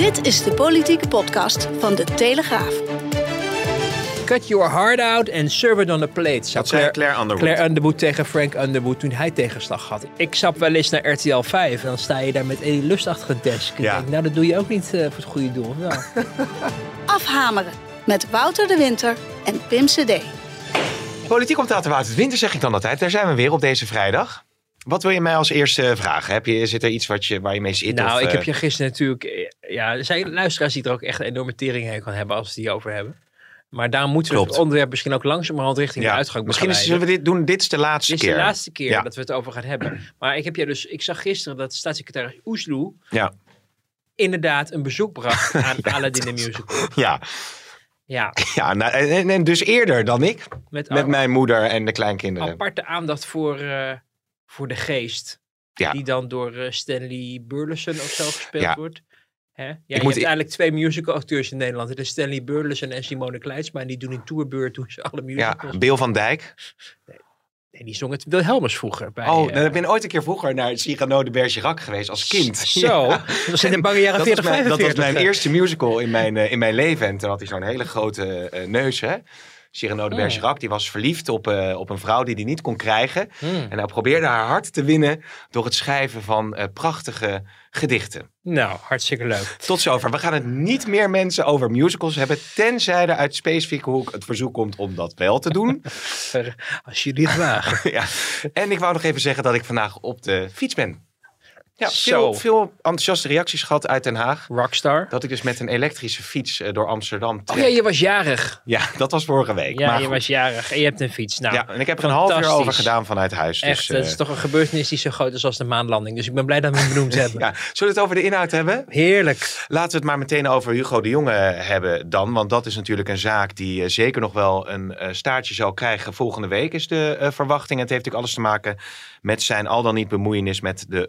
Dit is de politieke podcast van De Telegraaf. Cut your heart out and serve it on a plate. Zou Dat zei Claire Underwood. Claire Underwood tegen Frank Underwood toen hij tegenslag had. Ik stap wel eens naar RTL 5 en dan sta je daar met Eddie Lust achter het desk. Ja. denk, nou dat doe je ook niet eh, voor het goede doel. Nou, Afhameren met Wouter de Winter en Pim CD. Politiek commentator Wouter Winter zeg ik dan altijd. Daar zijn we weer op deze vrijdag. Wat wil je mij als eerste vragen? Heb je, zit er iets wat je, waar je mee zit? nou of, ik eh, heb je gisteren natuurlijk... eh, Ja, er zijn luisteraars die er ook echt een enorme tering heen kan hebben als ze het hier over hebben. Maar daar moeten we het onderwerp misschien ook langzamerhand richting de uitgang Misschien zullen we dit doen. Dit is de laatste Dit is keer. de laatste keer Ja. dat we het over gaan hebben. Maar ik heb je dus, ik zag gisteren dat staatssecretaris Oesloe Ja. inderdaad een bezoek bracht aan Aladdin de Musical. Ja, Ja, ja nou, en, en dus eerder dan ik. met, mijn moeder en de kleinkinderen. aparte aandacht voor, eh, voor de geest. Ja. Die dan door eh, Stanley Burleson of zo gespeeld Ja. wordt. Hè? Ja, je moet hebt eigenlijk twee musical acteurs in Nederland. Het is Stanley Burleson en Simone Kleinsma. En die doen in tourbeurt doen ze alle Ja, musicals. Beel van Dijk. Nee, die zong het Wilhelmus vroeger. Bij, Oh, eh, nou, ik ben ooit een keer vroeger naar Cyrano de Bergerac geweest als kind. Zo, Ja. dat was in de bange jaren Dat 40, was, mijn, dat was 45. mijn eerste musical in mijn, eh, in mijn leven. En toen had hij zo'n hele grote eh, neus, hè. Cyrano de Hmm. Bergerac, die was verliefd op, eh, op een vrouw die hij niet kon krijgen. Hmm. En hij probeerde haar hart te winnen door het schrijven van eh, prachtige gedichten. Nou, hartstikke leuk. Tot zover. We gaan het niet meer mensen over musicals hebben, tenzij er uit specifieke hoek het verzoek komt om dat wel te doen. Als jullie het wagen. ja. En ik wou nog even zeggen dat ik vandaag op de fiets ben. Ja, veel, veel enthousiaste reacties gehad uit Den Haag. Rockstar. Dat ik dus met een elektrische fiets eh, door Amsterdam Oh trek. ja, je was jarig. Ja, dat was vorige week. Ja, maar je goed. was jarig en je hebt een fiets. Nou, ja, en ik heb er een half uur over gedaan vanuit huis. Echt, dus, dat is eh, toch een gebeurtenis die zo groot is als de maanlanding. Dus ik ben blij dat we hem benoemd hebben. ja. Zullen we het over de inhoud hebben? Heerlijk. Laten we het maar meteen over Hugo de Jonge hebben dan. Want dat is natuurlijk een zaak die eh, zeker nog wel een staartje zal krijgen volgende week, is de verwachting. Het heeft natuurlijk alles te maken met zijn al dan niet bemoeienis met de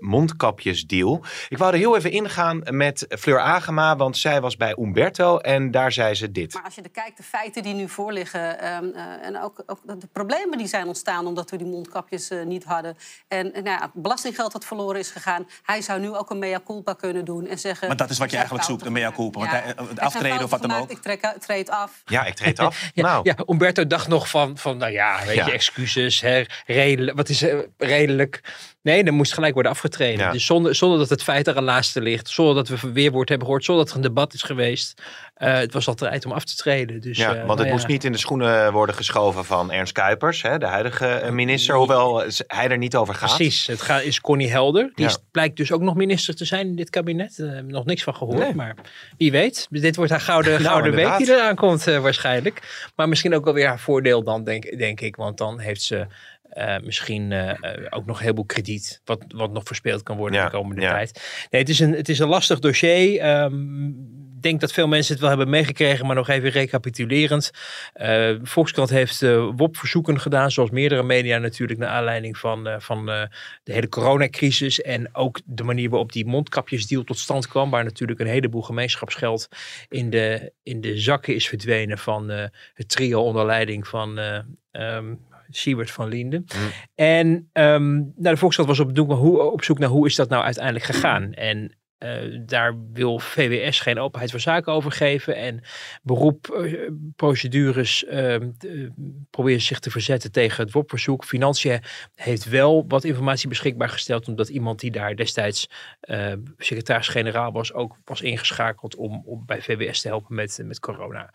mondkapjesdeal. Ik wou er heel even ingaan met Fleur Agema, want zij was bij Umberto en daar zei ze dit. Maar als je er kijkt, de feiten die nu voorliggen... ehm, eh, en ook, ook de problemen die zijn ontstaan omdat we die mondkapjes eh, niet hadden... en eh, nou ja, het belastinggeld dat verloren is gegaan... hij zou nu ook een mea culpa kunnen doen en zeggen... Maar dat is wat je "Ik heb eigenlijk zoekt, een mea culpa. Want hij- het zijn aftreden of wat dan ook. Ik trek, treed af. Ja, ik treed af. Ja, nou, ja, Umberto dacht nog van, van nou ja, weet Ja. je, excuses, hè, redelijk, wat is eh, redelijk. Nee, dan moest gelijk worden afgetreden. Ja. Dus zonder, zonder dat het feit er een laatste ligt, zonder dat we weerwoord hebben gehoord, zonder dat er een debat is geweest. Eh, het was al tijd om af te treden. Dus, ja, eh, want nou het ja. moest niet in de schoenen worden geschoven van Ernst Kuipers, hè, de huidige eh, minister, hoewel hij er niet over gaat. Precies, het gaat, is Connie Helder. Die Ja. is, blijkt dus ook nog minister te zijn in dit kabinet. Daar hebben we nog niks van gehoord, Nee. maar wie weet. Dit wordt haar gouden, Nou, gouden week die eraan komt waarschijnlijk. Maar misschien ook wel weer haar voordeel dan, denk, denk ik. Want dan heeft ze eh, misschien eh, eh, ook nog een heleboel krediet. Wat, wat nog verspeeld kan worden Ja, de komende ja. tijd. Nee, het is een, het is een lastig dossier. Ehm, Ik denk dat veel mensen het wel hebben meegekregen, maar nog even recapitulerend. Volkskrant heeft WOP-verzoeken gedaan, zoals meerdere media natuurlijk, naar aanleiding van, van de hele coronacrisis. En ook de manier waarop die mondkapjesdeal tot stand kwam, waar natuurlijk een heleboel gemeenschapsgeld in de, in de zakken is verdwenen van het trio onder leiding van eh ehm, Siebert van Linden. En ehm, nou, de Volkskrant was op, op zoek naar hoe is dat nou uiteindelijk gegaan. En eh, daar wil VWS geen openheid van zaken over geven. En beroepprocedures proberen zich te verzetten tegen het WOP-verzoek. Financiën heeft wel wat informatie beschikbaar gesteld. Omdat iemand die daar destijds eh, secretaris-generaal was, ook was ingeschakeld om, om bij VWS te helpen met, met corona.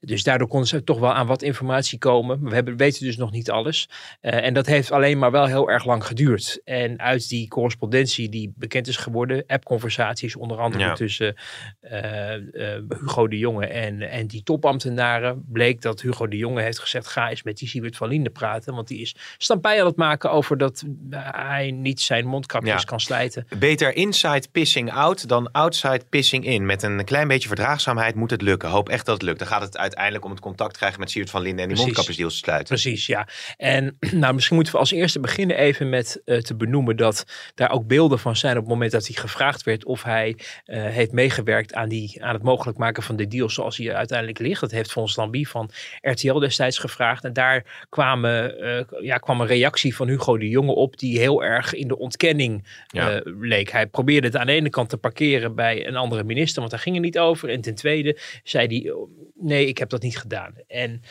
Dus daardoor konden ze toch wel aan wat informatie komen. Maar we hebben, weten dus nog niet alles. Eh, en dat heeft alleen maar wel heel erg lang geduurd. En uit die correspondentie die bekend is geworden, appconversaties onder andere Ja. tussen eh, eh, Hugo de Jonge en, en die topambtenaren, bleek dat Hugo de Jonge heeft gezegd: ga eens met die Siewert van Linden praten. Want die is stampij aan het maken over dat hij niet zijn mondkapjes Ja. kan slijten. Beter inside pissing out dan outside pissing in. Met een klein beetje verdraagzaamheid moet het lukken. Hoop echt dat het lukt. Dan gaat het uiteindelijk om het contact krijgen met Siewert van Linden en die Precies. mondkapjesdeals te sluiten. Precies, ja. En nou, misschien moeten we als eerste beginnen even met eh, te benoemen dat daar ook beelden van zijn op het moment dat hij gevraagd werd of hij eh, heeft meegewerkt aan, die, aan het mogelijk maken van de deal zoals hij uiteindelijk ligt. Dat heeft Fons Lambie van RTL destijds gevraagd. En daar kwamen, eh, ja, kwam een reactie van Hugo de Jonge op die heel erg in de ontkenning Ja. eh, leek. Hij probeerde het aan de ene kant te parkeren bij een andere minister, want daar ging het niet over. En ten tweede zei hij, oh, nee, ik heb dat niet gedaan. En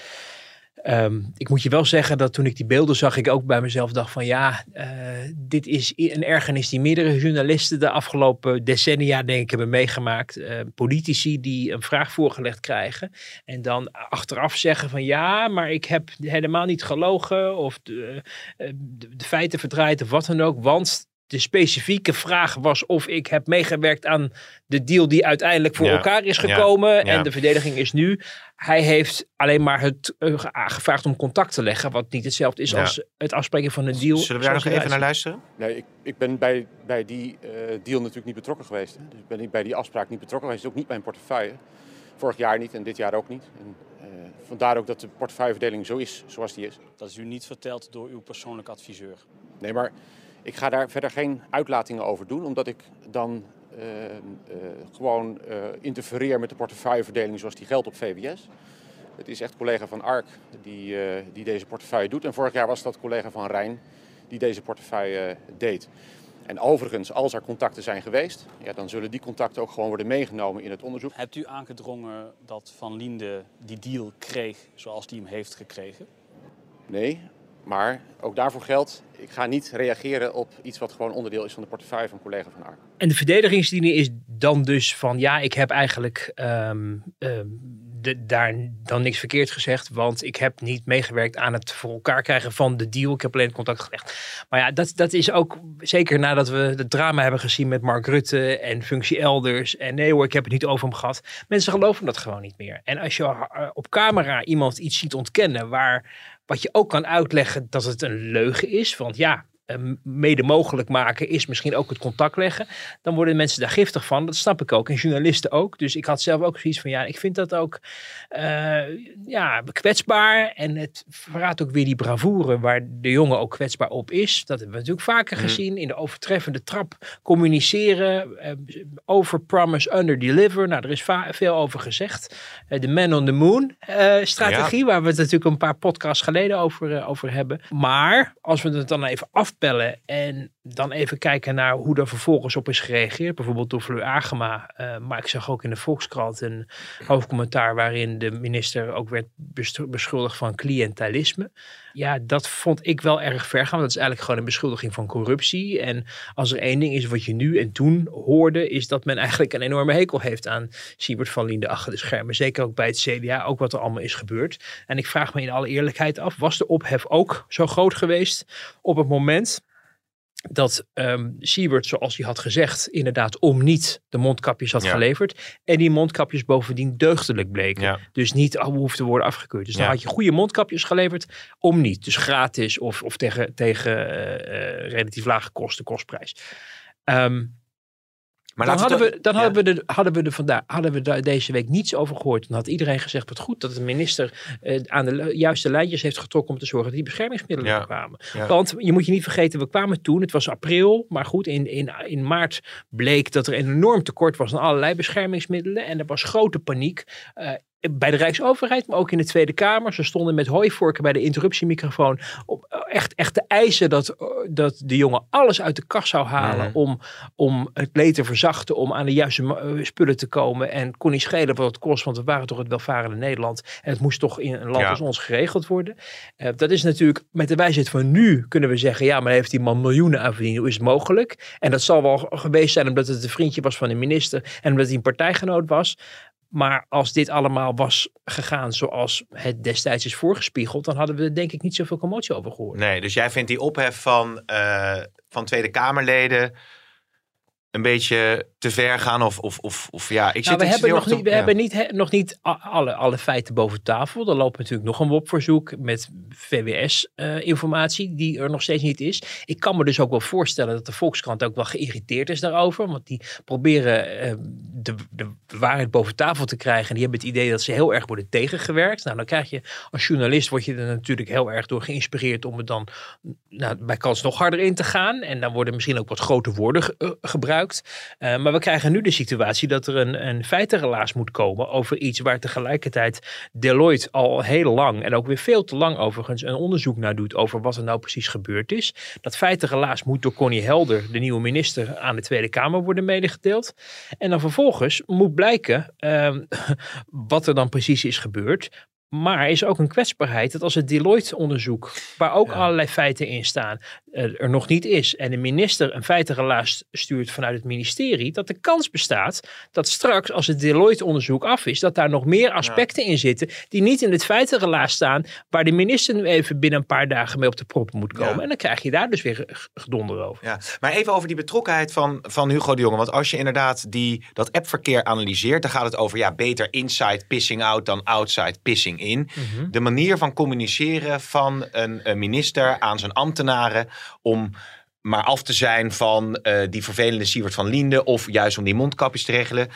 Ehm, ik moet je wel zeggen dat toen ik die beelden zag, ik ook bij mezelf dacht van ja, eh, dit is een ergernis die meerdere journalisten de afgelopen decennia denk ik hebben meegemaakt. Eh, politici die een vraag voorgelegd krijgen en dan achteraf zeggen van ja, maar ik heb helemaal niet gelogen of de, eh, de, de feiten verdraaid of wat dan ook, want de specifieke vraag was of ik heb meegewerkt aan de deal die uiteindelijk voor Ja, elkaar is gekomen. ja. En de verdediging is nu, hij heeft alleen maar het ge- gevraagd om contact te leggen. Wat niet hetzelfde is Ja. als het afspreken van een deal. Zullen we daar nog even naar luisteren? Nee, ik, ik ben bij, bij die eh, deal natuurlijk niet betrokken geweest. Hè. Dus ik ben niet bij die afspraak niet betrokken geweest. Ook niet mijn portefeuille. Vorig jaar niet en dit jaar ook niet. En, eh, vandaar ook dat de portefeuilleverdeling zo is zoals die is. Dat is u niet verteld door uw persoonlijke adviseur. Nee, maar ik ga daar verder geen uitlatingen over doen, omdat ik dan eh, eh, gewoon eh, interfereer met de portefeuilleverdeling zoals die geldt op VWS. Het is echt collega van Ark die, die deze portefeuille doet. En vorig jaar was dat collega van Rijn die deze portefeuille deed. En overigens, als er contacten zijn geweest, ja, dan zullen die contacten ook gewoon worden meegenomen in het onderzoek. Hebt u aangedrongen dat Van Linde die deal kreeg zoals die hem heeft gekregen? Nee, maar ook daarvoor geldt, ik ga niet reageren op iets wat gewoon onderdeel is van de portefeuille van collega van Ark. En de verdedigingslinie is dan dus van ja, ik heb eigenlijk ehm, ehm, daar dan niks verkeerd gezegd, want ik heb niet meegewerkt aan het voor elkaar krijgen van de deal. Ik heb alleen contact gelegd. Maar ja, dat, dat is ook zeker nadat we het drama hebben gezien met Mark Rutte en functie elders. En nee hoor, ik heb het niet over hem gehad. Mensen geloven dat gewoon niet meer. En als je eh, op camera iemand iets ziet ontkennen waar wat je ook kan uitleggen dat het een leugen is, want ja. Eh, Mede mogelijk maken is misschien ook het contact leggen dan worden mensen daar giftig van. Dat snap ik ook. En journalisten ook. Dus ik had zelf ook zoiets van, ja, ik vind dat ook eh, ja, kwetsbaar. En het verraadt ook weer die bravoure waar de jongen ook kwetsbaar op is. Dat hebben we natuurlijk vaker gezien. In de overtreffende trap communiceren. eh, over promise, under deliver. Nou, er is veel over gezegd. De man on the moon strategie, waar we het natuurlijk een paar podcasts geleden over, over hebben. Maar als we het dan even afpellen en dan even kijken naar hoe er vervolgens op is gereageerd. Bijvoorbeeld door Fleur Agema. eh, maar ik zag ook in de Volkskrant een hoofdcommentaar waarin de minister ook werd beschuldigd van cliëntelisme. Ja, dat vond ik wel erg ver gaan. Want dat is eigenlijk gewoon een beschuldiging van corruptie. En als er één ding is wat je nu en toen hoorde, is dat men eigenlijk een enorme hekel heeft aan Siebert van Liende achter de schermen. Zeker ook bij het CDA, ook wat er allemaal is gebeurd. En ik vraag me in alle eerlijkheid af, was de ophef ook zo groot geweest op het moment dat ehm Siebert, zoals hij had gezegd, inderdaad om niet de mondkapjes had Ja. geleverd. En die mondkapjes bovendien deugdelijk bleken. Ja. Dus niet oh, hoeft te worden afgekeurd. Dus dan Ja. had je goede mondkapjes geleverd om niet. Dus gratis of, of tegen, tegen eh, eh, relatief lage kosten, kostprijs. Ehm, Maar dan hadden we, dan ja. hadden we, er, hadden we, er vandaag, hadden we daar deze week niets over gehoord. Dan had iedereen gezegd, wat goed dat de minister eh, aan de juiste lijntjes heeft getrokken om te zorgen dat die beschermingsmiddelen Ja. er kwamen. Ja. Want je moet je niet vergeten, we kwamen toen, het was april, maar goed, in, in, in maart bleek dat er een enorm tekort was aan allerlei beschermingsmiddelen. En er was grote paniek. eh, bij de Rijksoverheid, maar ook in de Tweede Kamer. Ze stonden met hooivorken bij de interruptiemicrofoon. Om eh, echt, echt te eisen dat, eh, dat de jongen alles uit de kast zou halen. Mhm. Om, om het leed te verzachten. Om aan de juiste eh, spullen te komen. En kon niet schelen wat het kost. Want we waren toch het welvarende Nederland. En het moest toch in een land Ja. als ons geregeld worden. Dat is natuurlijk met de wijsheid van nu kunnen we zeggen. Ja, maar heeft die man miljoenen aan verdiend. Hoe is het mogelijk? En dat zal wel geweest zijn omdat het een vriendje was van de minister. En omdat hij een partijgenoot was. Maar als dit allemaal was gegaan zoals het destijds is voorgespiegeld, dan hadden we er denk ik niet zoveel commotie over gehoord. Nee, dus jij vindt die ophef van, eh, van Tweede Kamerleden een beetje te ver gaan? Of, of, of, of ja, ik zit Nou, we hebben, heel nog niet, we ja. hebben niet, he- nog niet alle, alle feiten boven tafel. Er loopt natuurlijk nog een WOP-verzoek met VWS-informatie die er nog steeds niet is. Ik kan me dus ook wel voorstellen dat de Volkskrant ook wel geïrriteerd is daarover. Want die proberen eh, de, de waarheid boven tafel te krijgen. En die hebben het idee dat ze heel erg worden tegengewerkt. Nou, dan krijg je als journalist word je er natuurlijk heel erg door geïnspireerd om het dan nou, bij kans nog harder in te gaan. En dan worden misschien ook wat grote woorden ge- eh, gebruikt. Uh, maar we krijgen nu de situatie dat er een, een feitenrelaas moet komen over iets waar tegelijkertijd Deloitte al heel lang en ook weer veel te lang overigens een onderzoek naar doet over wat er nou precies gebeurd is. Dat feitenrelaas moet door Connie Helder, de nieuwe minister, aan de Tweede Kamer worden medegedeeld. En dan vervolgens moet blijken uh, wat er dan precies is gebeurd. Maar is ook een kwetsbaarheid dat als het Deloitte-onderzoek, waar ook ja. allerlei feiten in staan, er nog niet is. En de minister een feitenrelaas stuurt vanuit het ministerie. Dat de kans bestaat dat straks, als het Deloitte-onderzoek af is, dat daar nog meer aspecten ja. in zitten. die niet in het feitenrelaas staan. waar de minister nu even binnen een paar dagen mee op de prop moet komen. Ja. En dan krijg je daar dus weer gedonder over. Ja. Maar even over die betrokkenheid van, van Hugo de Jonge. Want als je inderdaad die, dat appverkeer analyseert. dan gaat het over ja, beter inside pissing out dan outside pissing in. Mm -hmm. De manier van communiceren van een, een minister aan zijn ambtenaren om maar af te zijn van uh, die vervelende Siewert van Liende of juist om die mondkapjes te regelen.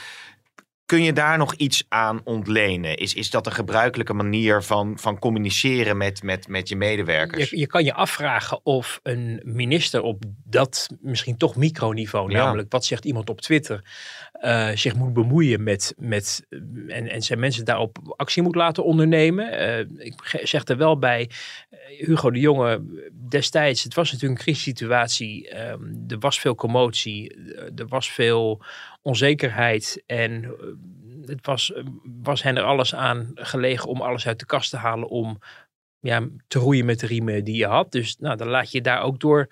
Kun je daar nog iets aan ontlenen? Is, is dat een gebruikelijke manier van, van communiceren met, met, met je medewerkers? Je, je kan je afvragen of een minister op dat misschien toch microniveau, ja. namelijk wat zegt iemand op Twitter, uh, zich moet bemoeien met, met en, en zijn mensen daarop actie moet laten ondernemen. Uh, ik zeg er wel bij, Hugo de Jonge destijds, het was natuurlijk een crisissituatie, um, er was veel commotie, er was veel onzekerheid en uh, het was, was hen er alles aan gelegen om alles uit de kast te halen om ja, te roeien met de riemen die je had. Dus nou, dan laat je daar ook door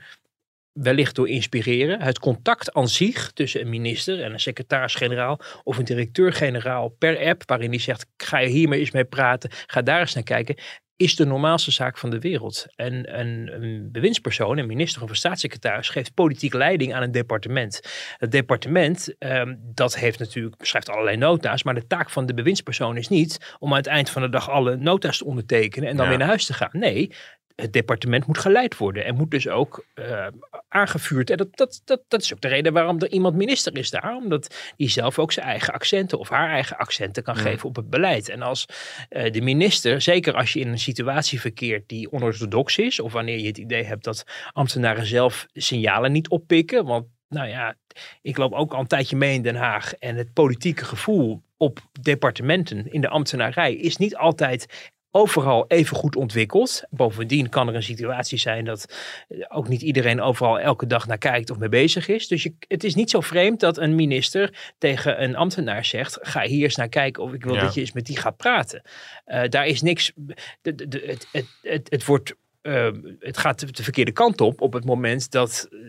wellicht door inspireren. Het contact aan zich tussen een minister en een secretaris-generaal of een directeur-generaal per app, waarin die zegt, ga je hiermee eens mee praten, ga daar eens naar kijken, is de normaalste zaak van de wereld. En een, een bewindspersoon, een minister of een staatssecretaris, geeft politiek leiding aan een departement. Het departement, um, dat heeft natuurlijk, schrijft allerlei nota's, maar de taak van de bewindspersoon is niet om aan het eind van de dag alle nota's te ondertekenen en dan ja. weer naar huis te gaan. Nee, het departement moet geleid worden en moet dus ook uh, aangevuurd. En dat, dat, dat, dat is ook de reden waarom er iemand minister is daar. Omdat die zelf ook zijn eigen accenten of haar eigen accenten kan ja. geven op het beleid. En als uh, de minister, zeker als je in een situatie verkeert die onorthodox is. Of wanneer je het idee hebt dat ambtenaren zelf signalen niet oppikken. Want nou ja, ik loop ook al een tijdje mee in Den Haag. En het politieke gevoel op departementen in de ambtenarij is niet altijd overal even goed ontwikkeld. Bovendien kan er een situatie zijn dat ook niet iedereen overal elke dag naar kijkt of mee bezig is. Dus je, het is niet zo vreemd dat een minister tegen een ambtenaar zegt: ga hier eens naar kijken of ik wil ja. dat je eens met die gaat praten. Uh, daar is niks. De, de, de, het, het, het, het wordt. Uh, het gaat de verkeerde kant op op het moment dat uh,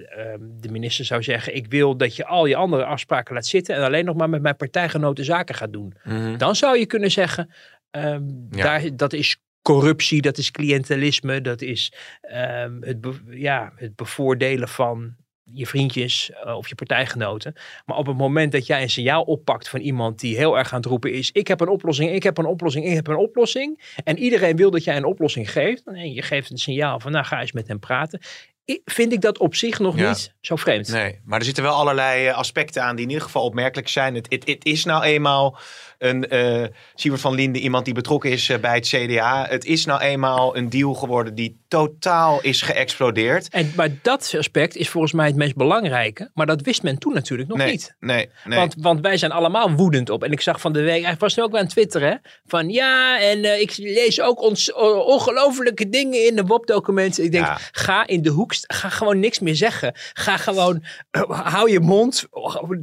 de minister zou zeggen: Ik wil dat je al je andere afspraken laat zitten en alleen nog maar met mijn partijgenoten zaken gaat doen. Mm -hmm. Dan zou je kunnen zeggen: Um, ja. daar, dat is corruptie, dat is cliëntelisme, dat is um, het, ja, het bevoordelen van je vriendjes uh, of je partijgenoten. Maar op het moment dat jij een signaal oppakt van iemand die heel erg aan het roepen is: ik heb een oplossing, ik heb een oplossing, ik heb een oplossing. En iedereen wil dat jij een oplossing geeft. En je geeft een signaal van: nou ga eens met hem praten vind ik dat op zich nog ja. niet zo vreemd. Nee, maar er zitten wel allerlei aspecten aan die in ieder geval opmerkelijk zijn. Het, het, het is nou eenmaal een uh, Siebert van Linde, iemand die betrokken is uh, bij het CDA. Het is nou eenmaal een deal geworden die totaal is geëxplodeerd. En, maar dat aspect is volgens mij het meest belangrijke. Maar dat wist men toen natuurlijk nog nee, niet. Nee, nee. Want, want wij zijn allemaal woedend op. En ik zag van de week, hij was nu ook weer aan Twitter, hè? Van ja, en uh, ik lees ook ons ongelofelijke dingen in de WOP-documenten. Ik denk, ja. ga in de hoek Ga gewoon niks meer zeggen. Ga gewoon, uh, hou je mond,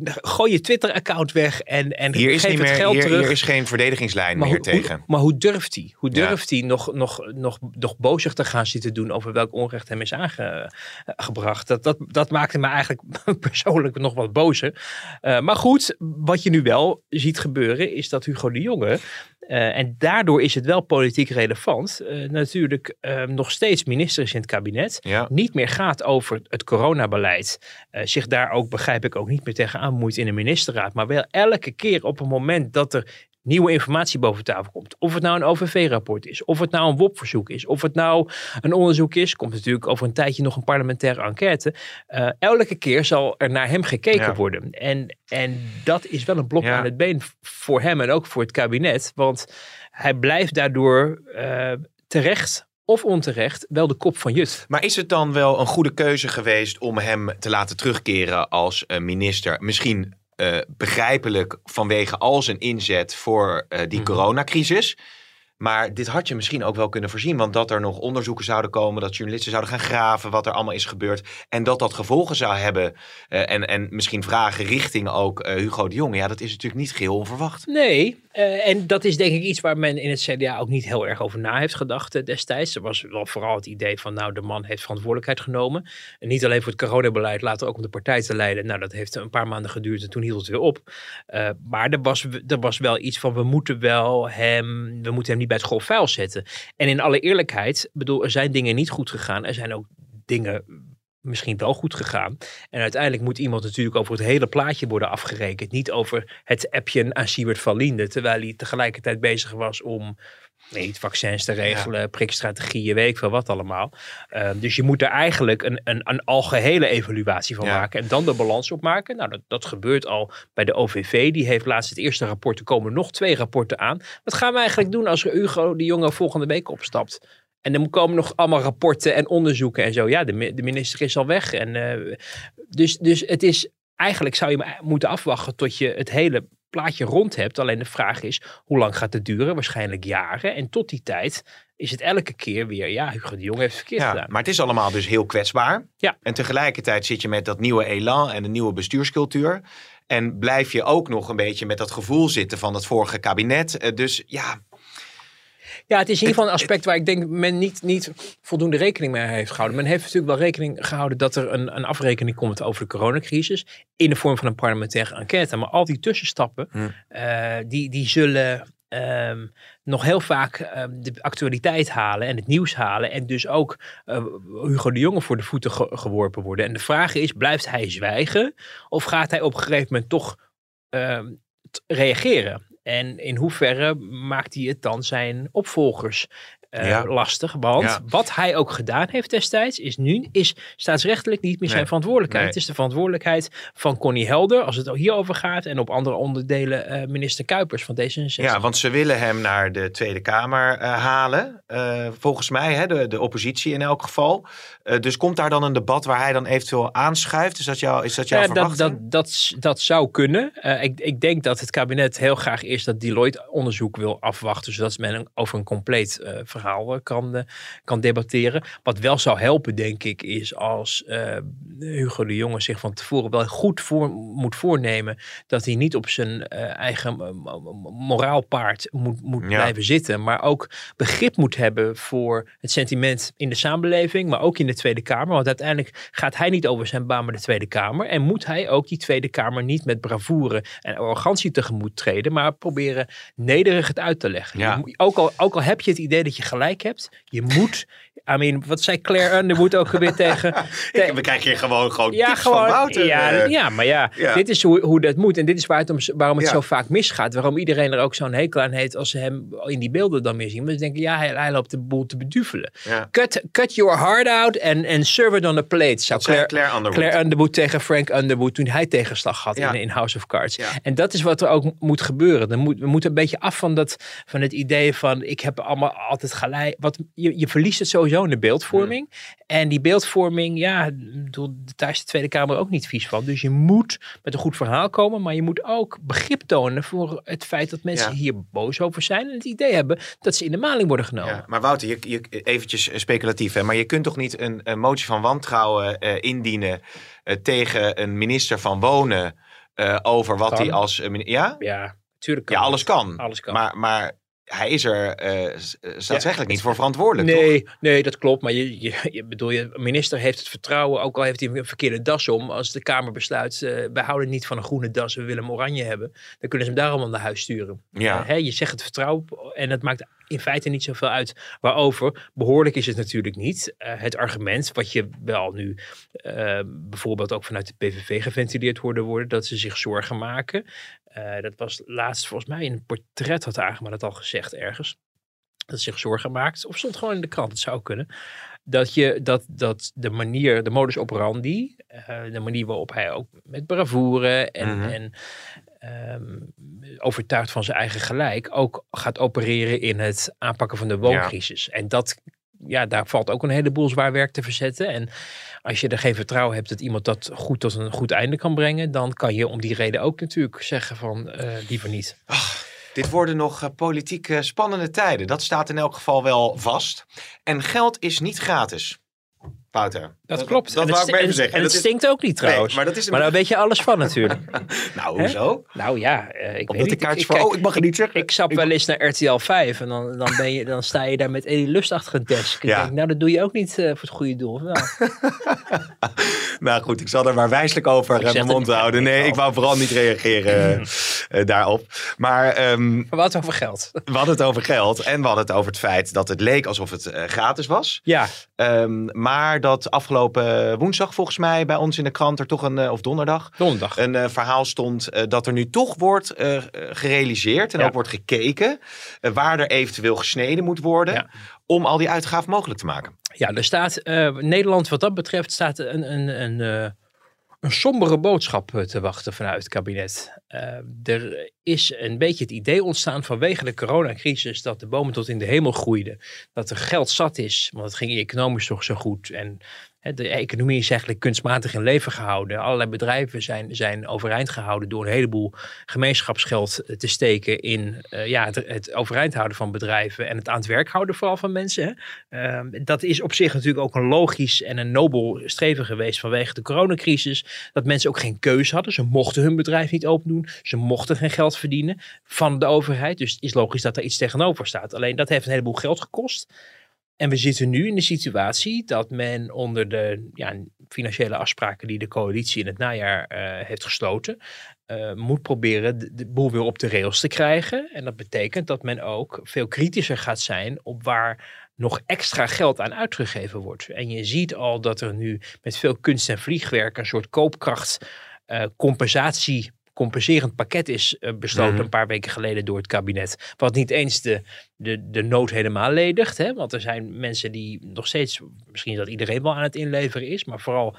gooi je Twitter-account weg en, en hier is geef niet het meer, geld terug. Hier is geen verdedigingslijn maar meer hoe, tegen. Hoe, maar hoe durft hij? Hoe durft hij nog, nog, nog, nog bozig te gaan zitten doen over welk onrecht hem is aangebracht? Dat, dat, dat maakte me eigenlijk persoonlijk nog wat bozer. Uh, maar goed, wat je nu wel ziet gebeuren is dat Hugo de Jonge Uh, en daardoor is het wel politiek relevant. Uh, natuurlijk uh, nog steeds minister is in het kabinet. Ja. Niet meer gaat over het coronabeleid. zich daar ook, begrijp ik, ook niet meer tegenaan moeit in de ministerraad. Maar wel elke keer op het moment dat er nieuwe informatie boven tafel komt. Of het nou een OVV-rapport is, of het nou een WOP-verzoek is, of het nou een onderzoek is, komt natuurlijk over een tijdje nog een parlementaire enquête. Uh, elke keer zal er naar hem gekeken Ja. worden. En, en dat is wel een blok Ja. aan het been voor hem en ook voor het kabinet. Want hij blijft daardoor eh, terecht of onterecht wel de kop van Jut. Maar is het dan wel een goede keuze geweest om hem te laten terugkeren als eh, minister? Misschien eh, begrijpelijk vanwege al zijn inzet voor eh, die Mhm. coronacrisis. Maar dit had je misschien ook wel kunnen voorzien. Want dat er nog onderzoeken zouden komen, dat journalisten zouden gaan graven wat er allemaal is gebeurd. En dat dat gevolgen zou hebben. eh, en, en misschien vragen richting ook eh, Hugo de Jonge. Ja, dat is natuurlijk niet geheel onverwacht. Nee, eh, en dat is denk ik iets waar men in het CDA ook niet heel erg over na heeft gedacht destijds. Er was wel vooral het idee van, nou, de man heeft verantwoordelijkheid genomen. En niet alleen voor het coronabeleid, later ook om de partij te leiden. Nou, dat heeft een paar maanden geduurd en toen hield het weer op. Maar er was, er was wel iets van, we moeten wel hem, we moeten hem niet bij het grof vuil zetten. En in alle eerlijkheid, bedoel, er zijn dingen niet goed gegaan. Er zijn ook dingen misschien wel goed gegaan. En uiteindelijk moet iemand natuurlijk over het hele plaatje worden afgerekend. Niet over het appje aan Siebert van Liende. Terwijl hij tegelijkertijd bezig was om weet vaccins te regelen, prikstrategieën, weet ik veel wat allemaal. Uh, dus je moet er eigenlijk een, een, een algehele evaluatie van Ja. maken. En dan de balans opmaken. Nou, dat, dat gebeurt al bij de OVV. Die heeft laatst het eerste rapport. Er komen nog twee rapporten aan. Wat gaan we eigenlijk doen als Hugo de Jonge volgende week opstapt? En dan komen nog allemaal rapporten en onderzoeken en zo. Ja, de, de minister is al weg. En, eh, dus, dus het is eigenlijk zou je moeten afwachten tot je het hele plaatje rond hebt. Alleen de vraag is, hoe lang gaat het duren? Waarschijnlijk jaren. En tot die tijd is het elke keer weer, ja, Hugo de Jong heeft verkeerd Ja, gedaan. maar het is allemaal dus heel kwetsbaar. Ja. En tegelijkertijd zit je met dat nieuwe elan en de nieuwe bestuurscultuur. En blijf je ook nog een beetje met dat gevoel zitten van het vorige kabinet. Eh, Dus ja, Ja, het is in ieder geval een aspect waar ik denk men niet, niet voldoende rekening mee heeft gehouden. Men heeft natuurlijk wel rekening gehouden dat er een, een afrekening komt over de coronacrisis. In de vorm van een parlementaire enquête. Maar al die tussenstappen, Hm. eh, die, die zullen ehm, nog heel vaak ehm, de actualiteit halen en het nieuws halen. En dus ook eh, Hugo de Jonge voor de voeten ge- geworpen worden. En de vraag is, blijft hij zwijgen? Of gaat hij op een gegeven moment toch ehm, reageren? En in hoeverre maakt hij het dan zijn opvolgers eh, Ja. lastig? Want Ja. wat hij ook gedaan heeft destijds, is nu is staatsrechtelijk niet meer zijn Nee. verantwoordelijkheid. Nee. Het is de verantwoordelijkheid van Connie Helder, als het hierover gaat, en op andere onderdelen eh, minister Kuipers van D66. ja, want ze willen hem naar de Tweede Kamer eh, halen. Volgens mij, hè, de, de oppositie in elk geval. Eh, dus komt daar dan een debat waar hij dan eventueel aanschuift? Is dat, jou, is dat jouw Ja, dat, verwachting? dat, dat, dat zou kunnen. Eh, ik, ik denk dat het kabinet heel graag eerst dat Deloitte-onderzoek wil afwachten, zodat men een- over een compleet eh, verhaal kan, kan debatteren. Wat wel zou helpen, denk ik, is als Hugo de Jonge zich van tevoren wel goed voor, moet voornemen dat hij niet op zijn eigen mo- mo- moraalpaard moet, moet Ja. blijven zitten, maar ook begrip moet hebben voor het sentiment in de samenleving, maar ook in de Tweede Kamer. Want uiteindelijk gaat hij niet over zijn baan met de Tweede Kamer. En moet hij ook die Tweede Kamer niet met bravoure en arrogantie tegemoet treden, maar proberen nederig het uit te leggen. Ja. Je ook, al, ook al heb je het idee dat je gelijk hebt, je moet. I mean, wat zei Claire Underwood ook weer tegen. We krijgen hier gewoon, gewoon Ja, gewoon. van Wouter. ja, eh. ja, maar ja, ja. dit is hoe, hoe dat moet. En dit is waar het om, waarom het Ja. zo vaak misgaat. Waarom iedereen er ook zo'n hekel aan heeft als ze hem in die beelden dan meer zien. Ze denken, ja, hij, hij loopt de boel te beduvelen. Cut, cut your heart out and, and serve it on a plate. Zou Claire, Claire Underwood. Claire Underwood tegen Frank Underwood toen hij tegenslag had in, in House of Cards. En dat is wat er ook moet gebeuren. Dan moet, we moeten een beetje af van, dat, van het idee van ik heb allemaal altijd gelijk. Wat, je, je verliest het sowieso in de beeldvorming. En die beeldvorming, ja, daar is de Tweede Kamer ook niet vies van. Dus je moet met een goed verhaal komen, maar je moet ook begrip tonen voor het feit dat mensen Ja. hier boos over zijn. En het idee hebben dat ze in de maling worden genomen. Ja, maar Wouter, je, je, eventjes eh, speculatief, hè, maar je kunt toch niet een, een motie van wantrouwen eh, indienen eh, tegen een minister van Wonen over wat hij als... ja? Ja, natuurlijk kan ja, alles kan. Alles kan. Maar, maar hij is er uh, staatsrechtelijk niet voor verantwoordelijk, nee, toch? Nee, dat klopt. Maar je, je, je bedoel, je minister heeft het vertrouwen, ook al heeft hij een verkeerde das om. Als de Kamer besluit, uh, wij houden niet van een groene das, we willen hem oranje hebben. Dan kunnen ze hem daarom naar huis sturen. Ja. hè, je zegt het vertrouwen en het maakt in feite niet zoveel uit waarover. Behoorlijk is het natuurlijk niet. Uh, het argument wat je wel nu uh, bijvoorbeeld ook vanuit de PVV geventileerd hoorde worden, dat ze zich zorgen maken. Uh, dat was laatst volgens mij in een portret had Agema dat al gezegd ergens. Dat zich zorgen maakt. Of stond gewoon in de krant, het zou kunnen. Dat, je, dat, dat de manier, de modus operandi, de manier waarop hij ook met bravoure en, mm -hmm. en um, overtuigd van zijn eigen gelijk, ook gaat opereren in het aanpakken van de wooncrisis. Ja. En dat, ja, daar valt ook een heleboel zwaar werk te verzetten. En als je er geen vertrouwen hebt dat iemand dat goed tot een goed einde kan brengen, dan kan je om die reden ook natuurlijk zeggen van uh, liever niet. Ach, dit worden nog uh, politiek uh, spannende tijden. Dat staat in elk geval wel vast. En geld is niet gratis. Wouter. Dat klopt. Dat, dat wou ik maar even zeggen. En het dat stinkt ook niet trouwens. Nee, maar, dat is maar daar weet je alles van natuurlijk. nou, hoezo? Nou ja, uh, ik Omdat weet de niet. kaartjes ik, voor... Oh, ik mag het niet zeggen. Ik stap wel eens naar RTL 5 en dan, dan, ben je, dan sta je daar met Eddie Lust achter een desk. Ja. Ik denk, nou, dat doe je ook niet uh, voor het goede doel. Nou. nou goed, ik zal er maar wijselijk over uh, mijn mond houden. Nee, ik wou vooral niet reageren uh, daarop. Maar, um, maar we hadden het over geld. We hadden het over geld en we hadden het over het feit dat het leek alsof het gratis was. Ja. Um, maar dat afgelopen woensdag volgens mij bij ons in de krant er toch een, uh, of donderdag, donderdag. een uh, verhaal stond dat er nu toch wordt gerealiseerd en ja. ook wordt gekeken waar er eventueel gesneden moet worden. Ja. Om al die uitgaven mogelijk te maken. Ja, er staat Nederland wat dat betreft staat een, een, een, een sombere boodschap te wachten vanuit het kabinet. Uh, er is een beetje het idee ontstaan vanwege de coronacrisis dat de bomen tot in de hemel groeiden. Dat er geld zat is, want het ging economisch toch zo goed. En de economie is eigenlijk kunstmatig in leven gehouden. Allerlei bedrijven zijn, zijn overeind gehouden door een heleboel gemeenschapsgeld te steken in uh, ja, het, het, overeind houden van bedrijven en het aan het werk houden vooral van mensen. Uh, dat is op zich natuurlijk ook een logisch en een nobel streven geweest vanwege de coronacrisis. Dat mensen ook geen keuze hadden. Ze mochten hun bedrijf niet open doen. Ze mochten geen geld verdienen van de overheid. Dus het is logisch dat er iets tegenover staat. Alleen dat heeft een heleboel geld gekost. En we zitten nu in de situatie dat men onder de ja, financiële afspraken die de coalitie in het najaar uh, heeft gesloten, uh, moet proberen de, de, boel weer op de rails te krijgen. En dat betekent dat men ook veel kritischer gaat zijn op waar nog extra geld aan uitgegeven wordt. En je ziet al dat er nu met veel kunst en vliegwerk een soort koopkracht uh, compensatie compenserend pakket is uh, besloten mm -hmm. een paar weken geleden door het kabinet. Wat niet eens de, de, de nood helemaal ledigt. Hè? Want er zijn mensen die nog steeds, misschien dat iedereen wel aan het inleveren is, maar vooral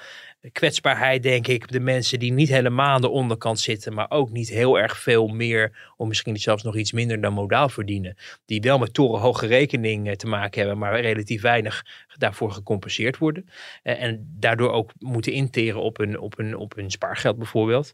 kwetsbaarheid, denk ik. De mensen die niet helemaal aan de onderkant zitten, maar ook niet heel erg veel meer, of misschien zelfs nog iets minder dan modaal verdienen. Die wel met torenhoge rekening te maken hebben, maar relatief weinig daarvoor gecompenseerd worden. Uh, en daardoor ook moeten interen op hun, op hun, op hun spaargeld bijvoorbeeld.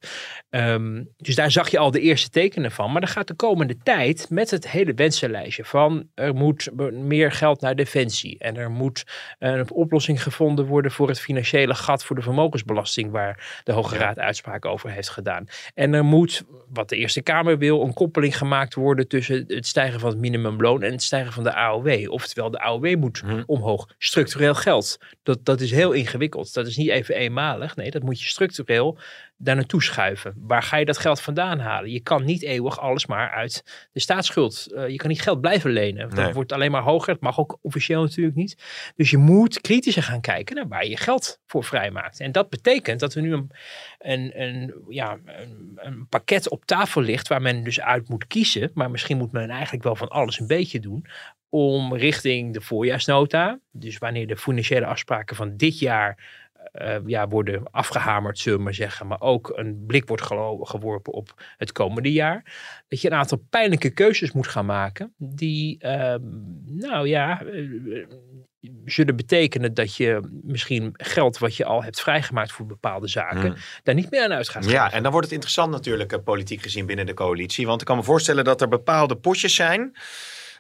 Um, dus daar zag je al de eerste tekenen van. Maar dan gaat de komende tijd met het hele wensenlijstje van er moet meer geld naar defensie. En er moet een oplossing gevonden worden voor het financiële gat voor de vermogensbelasting waar de Hoge Raad uitspraak over heeft gedaan. En er moet, wat de Eerste Kamer wil, een koppeling gemaakt worden tussen het stijgen van het minimumloon en het stijgen van de AOW. Oftewel de AOW moet hmm. omhoog. Structureel geld. Dat, dat is heel ingewikkeld. Dat is niet even eenmalig. Nee, dat moet je structureel daar naartoe schuiven. Waar ga je dat geld vandaan halen? Je kan niet eeuwig alles maar uit de staatsschuld. Uh, je kan niet geld blijven lenen. Dat Nee. wordt alleen maar hoger. Het mag ook officieel natuurlijk niet. Dus je moet kritischer gaan kijken naar waar je geld voor vrijmaakt. En dat betekent dat er nu een, een, een, ja, een, een pakket op tafel ligt waar men dus uit moet kiezen. Maar misschien moet men eigenlijk wel van alles een beetje doen om richting de voorjaarsnota, dus wanneer de financiële afspraken van dit jaar uh, ja, worden afgehamerd, zullen we maar zeggen, maar ook een blik wordt geworpen op het komende jaar, dat je een aantal pijnlijke keuzes moet gaan maken, die, uh, nou ja, uh, zullen betekenen dat je misschien geld wat je al hebt vrijgemaakt voor bepaalde zaken, Hmm. daar niet meer aan uit gaat Ja, en dan wordt het interessant natuurlijk, eh, politiek gezien binnen de coalitie. Want ik kan me voorstellen dat er bepaalde potjes zijn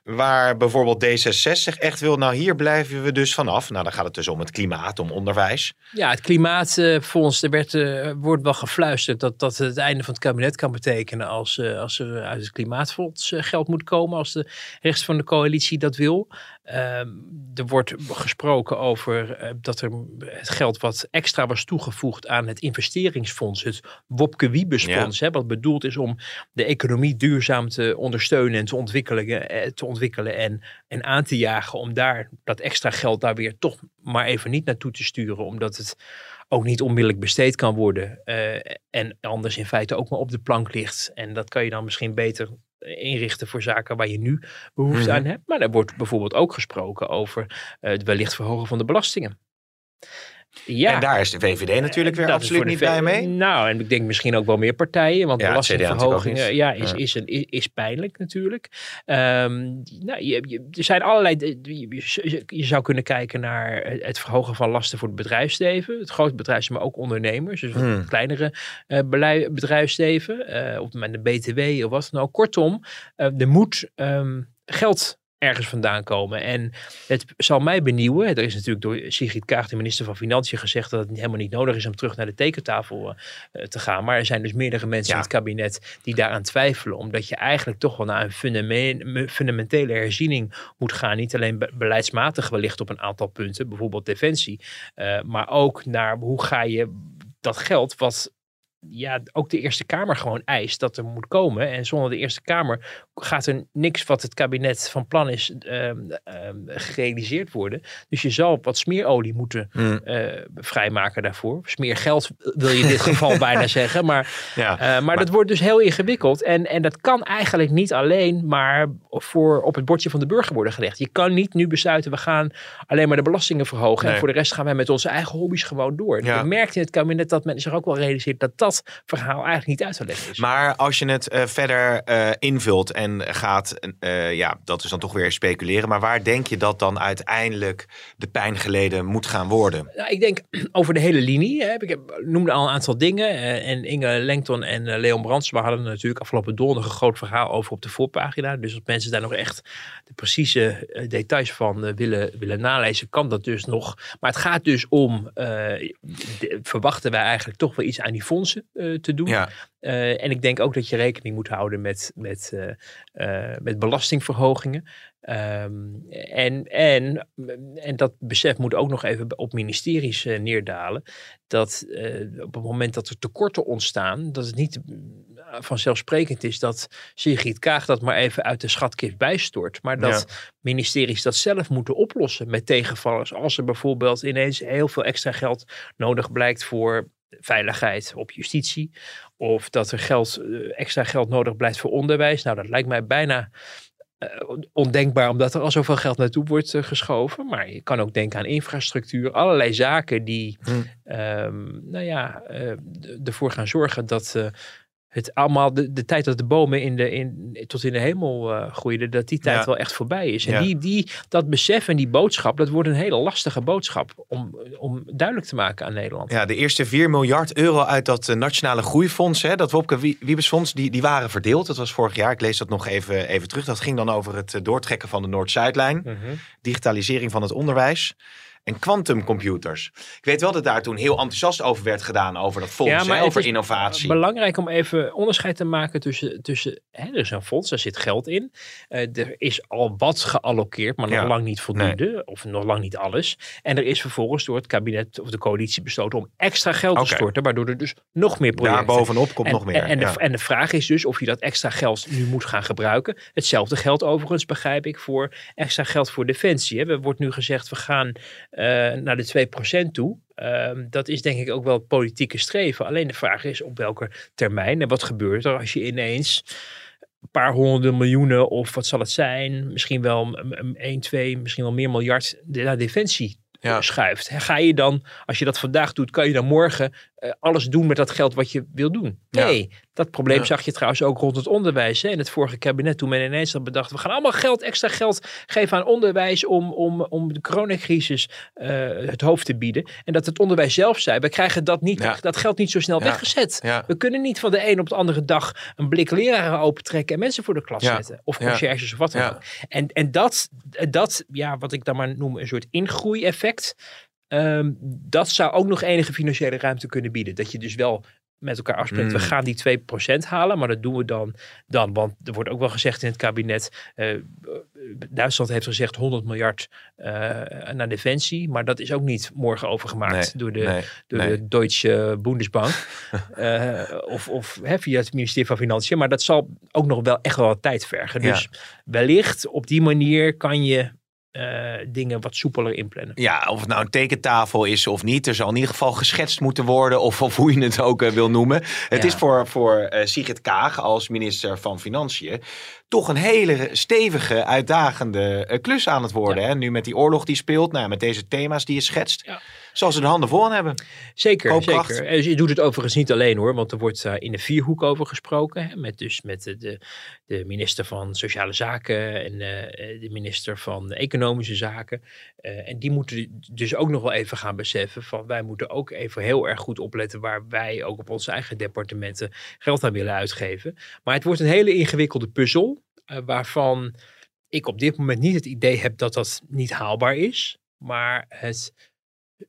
Waar bijvoorbeeld D66 echt wil, nou hier blijven we dus vanaf. Nou dan gaat het dus om het klimaat, om onderwijs. Ja, het klimaatfonds, er werd, uh, wordt wel gefluisterd dat dat het einde van het kabinet kan betekenen als, uh, als er uit het klimaatfonds geld moet komen, als de rest van de coalitie dat wil. Ehm, er wordt gesproken over dat er het geld wat extra was toegevoegd aan het investeringsfonds, het Wopke Wiebesfonds, ja. wat bedoeld is om de economie duurzaam te ondersteunen en te ontwikkelen, te ontwikkelen en, en aan te jagen om daar dat extra geld daar weer toch maar even niet naartoe te sturen, omdat het ook niet onmiddellijk besteed kan worden uh, en anders in feite ook maar op de plank ligt. En dat kan je dan misschien beter inrichten voor zaken waar je nu behoefte Mhm. aan hebt. Maar er wordt bijvoorbeeld ook gesproken over uh, het wellicht verhogen van de belastingen. Ja, En daar is de VVD natuurlijk weer dat is absoluut de niet blij mee. Nou, en ik denk misschien ook wel meer partijen, want Ja, het CDA belastingverhogingen ja, is, is, een, is, is pijnlijk natuurlijk. Ehm, nou, je, je- er zijn allerlei, je, zou kunnen kijken naar het het verhogen van lasten voor het bedrijfsleven. Het grote bedrijfsleven, maar ook ondernemers, dus Hmm. het kleinere eh, belei- bedrijfsleven, eh, of met de BTW of wat dan ook. Kortom, eh, er moet ehm, geld ergens vandaan komen. En het zal mij benieuwen. Er is natuurlijk door Sigrid Kaag, de minister van Financiën, gezegd dat het helemaal niet nodig is om terug naar de tekentafel eh, te gaan. Maar er zijn dus meerdere mensen Ja. in het kabinet die daaraan twijfelen. Omdat je eigenlijk toch wel naar een fundame- fundamentele herziening moet gaan. Niet alleen be- beleidsmatig wellicht op een aantal punten, bijvoorbeeld defensie. eh, maar ook naar hoe ga je dat geld wat ja, ook de Eerste Kamer gewoon eist dat er moet komen. En zonder de Eerste Kamer gaat er niks wat het kabinet van plan is ehm, ehm, gerealiseerd worden. Dus je zal wat smeerolie moeten Hmm. eh, vrijmaken daarvoor. Smeergeld wil je in dit geval bijna zeggen. Maar, Ja. eh, maar, dat wordt dus heel ingewikkeld. En, en dat kan eigenlijk niet alleen maar voor op het bordje van de burger worden gelegd. Je kan niet nu besluiten, we gaan alleen maar de belastingen verhogen. Nee. En voor de rest gaan wij met onze eigen hobby's gewoon door. Ja. Je merkt in het kabinet dat men zich ook wel realiseert dat dat verhaal eigenlijk niet uit te leggen is. Maar als je het eh, verder eh, invult en gaat, eh, ja, dat is dan toch weer speculeren. Maar waar denk je dat dan uiteindelijk de pijn geleden moet gaan worden? Nou, ik denk over de hele linie. Hè. Ik heb, noemde al een aantal dingen. en Inge Lengton en Leon Brandsma hadden natuurlijk afgelopen donderdag een groot verhaal over op de voorpagina. Dus als mensen daar nog echt de precieze details van willen, willen nalezen, kan dat dus nog. Maar het gaat dus om, verwachten wij eigenlijk toch wel iets aan die fondsen eh, te doen. Ja, Eh, en ik denk ook dat je rekening moet houden met, met, eh, met belastingverhogingen. Ehm, en, en, en dat besef moet ook nog even op ministeries neerdalen. Dat op het moment dat er tekorten ontstaan, dat het niet vanzelfsprekend is dat Sigrid Kaag dat maar even uit de schatkist bijstort. Maar dat ministeries dat zelf moeten oplossen met tegenvallers. Als er bijvoorbeeld ineens heel veel extra geld nodig blijkt voor veiligheid op justitie. Of dat er geld, eh, extra geld nodig blijft voor onderwijs. Nou, dat lijkt mij bijna eh, ondenkbaar, omdat er al zoveel geld naartoe wordt eh, geschoven. Maar je kan ook denken aan infrastructuur. Allerlei zaken die Hm. ehm, nou ja, ervoor gaan zorgen dat het allemaal, de, de tijd dat de bomen in de, in, tot in de hemel eh, groeiden, dat die tijd Ja. wel echt voorbij is. En Ja. die, die, dat besef en die boodschap, dat wordt een hele lastige boodschap om, om duidelijk te maken aan Nederland. ja, de eerste 4 miljard euro uit dat eh, Nationale Groeifonds, hè, dat Wopke Wie- Wiebesfonds, die, die waren verdeeld. Dat was vorig jaar. Ik lees dat nog even, even terug. Dat ging dan over het eh, doortrekken van de Noord-Zuidlijn. Mhm. digitalisering van het onderwijs en quantumcomputers. Ik weet wel dat daar toen heel enthousiast over werd gedaan over dat fonds, hè, het over innovatie. Belangrijk om even onderscheid te maken tussen, tussen hè, er is een fonds, daar zit geld in. Eh, er is al wat geallockeerd, maar nog Ja. lang niet voldoende. Of nog lang niet alles. En er is vervolgens door het kabinet of de coalitie besloten om extra geld te storten, waardoor er dus nog meer projecten... daar bovenop komt en, nog meer. En, en, de, ja. en de vraag is dus of je dat extra geld nu moet gaan gebruiken. Hetzelfde geldt overigens, begrijp ik, voor extra geld voor defensie. Hè. Er wordt nu gezegd, we gaan naar de 2% toe. Ehm, dat is denk ik ook wel politieke streven. Alleen de vraag is op welke termijn. En wat gebeurt er als je ineens een paar honderden miljoenen of wat zal het zijn? Misschien wel 1, 2, misschien wel meer miljard naar defensie Ja. schuift. Ga je dan, als je dat vandaag doet, kan je dan morgen eh, alles doen met dat geld wat je wil doen. Ja. Nee, dat probleem Ja. zag je trouwens ook rond het onderwijs. Hè. In het vorige kabinet, toen men ineens had bedacht, we gaan allemaal geld, extra geld geven aan onderwijs om, om, om de coronacrisis eh, het hoofd te bieden. En dat het onderwijs zelf zei, we krijgen dat, niet, Ja. dat geld niet zo snel weggezet. We kunnen niet van de een op de andere dag een blik leraren opentrekken en mensen voor de klas zetten. Of conciërges of wat dan ook. En, en dat, dat, ja, wat ik dan maar noem een soort ingroeieffect. Ehm, dat zou ook nog enige financiële ruimte kunnen bieden. Dat je dus wel met elkaar afspreekt, Mm. we gaan die 2% halen, maar dat doen we dan, dan. Want er wordt ook wel gezegd in het kabinet, eh, Duitsland heeft gezegd 100 miljard eh, naar defensie, maar dat is ook niet morgen overgemaakt Nee, door de, nee, door nee. de Deutsche Bundesbank. Eh, of of hè, via het ministerie van Financiën. Maar dat zal ook nog wel echt wel wat tijd vergen. Ja. Dus wellicht op die manier kan je eh, dingen wat soepeler inplannen. Ja, of het nou een tekentafel is of niet. Er zal in ieder geval geschetst moeten worden. Of, of hoe je het ook eh, wil noemen. Het Ja. is voor, voor eh, Sigrid Kaag als minister van Financiën. Toch een hele stevige, uitdagende eh, klus aan het worden. Ja. Hè? Nu met die oorlog die speelt. Nou, met deze thema's die je schetst. Ja. Zal ze de handen vol aan hebben. Zeker, Koopkracht. zeker. En je doet het overigens niet alleen hoor, want er wordt eh, in de vierhoek over gesproken. Hè, met dus met de, de, de minister van Sociale Zaken en eh, de minister van Economische Zaken. En die moeten dus ook nog wel even gaan beseffen van wij moeten ook even heel erg goed opletten waar wij ook op onze eigen departementen geld aan willen uitgeven. Maar het wordt een hele ingewikkelde puzzel waarvan ik op dit moment niet het idee heb dat dat niet haalbaar is. Maar het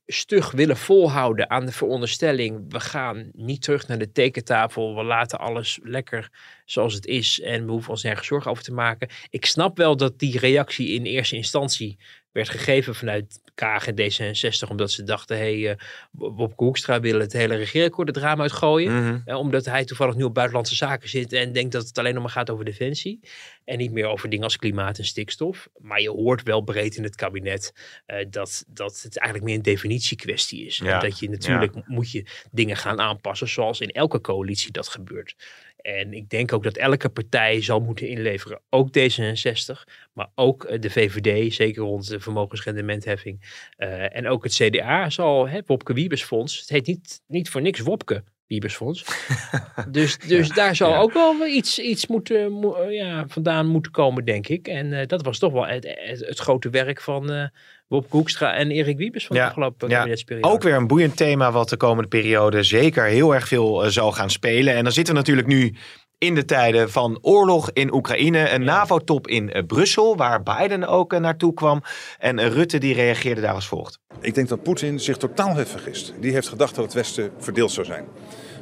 stug willen volhouden aan de veronderstelling, we gaan niet terug naar de tekentafel, we laten alles lekker zoals het is en we hoeven ons nergens zorgen over te maken. Ik snap wel dat die reactie in eerste instantie werd gegeven vanuit Kaag en D66, omdat ze dachten, hé, hey, eh, Wopke Hoekstra wil het hele regeerakkoord het raam uitgooien. Mhm. Eh, omdat hij toevallig nu op buitenlandse zaken zit en denkt dat het alleen nog maar gaat over defensie. En niet meer over dingen als klimaat en stikstof. Maar je hoort wel breed in het kabinet eh, dat, dat het eigenlijk meer een definitiekwestie is. Ja, dat je natuurlijk moet je dingen gaan aanpassen zoals in elke coalitie dat gebeurt. En ik denk ook dat elke partij zal moeten inleveren. Ook D66, maar ook eh, de VVD, zeker rond de vermogensrendementheffing. Eh, en ook het CDA zal, hè, Wopke Wiebesfonds. Het heet niet, niet voor niks Wopke Wiebesfonds. dus dus daar zal Ja. ook wel iets, iets moeten, mo- eh, ja, vandaan moeten komen, denk ik. En dat was toch wel het, het, het grote werk van Wopke Hoekstra en Erik Wiebes van Ja, de afgelopen ja. kabinetsperiode. Ook weer een boeiend thema wat de komende periode zeker heel erg veel eh, zal gaan spelen. En dan zitten we natuurlijk nu in de tijden van oorlog in Oekraïne. Een NAVO-top in eh, Brussel, waar Biden ook eh, naartoe kwam. En Rutte die reageerde daar als volgt. Ik denk dat Poetin zich totaal heeft vergist. Die heeft gedacht dat het Westen verdeeld zou zijn.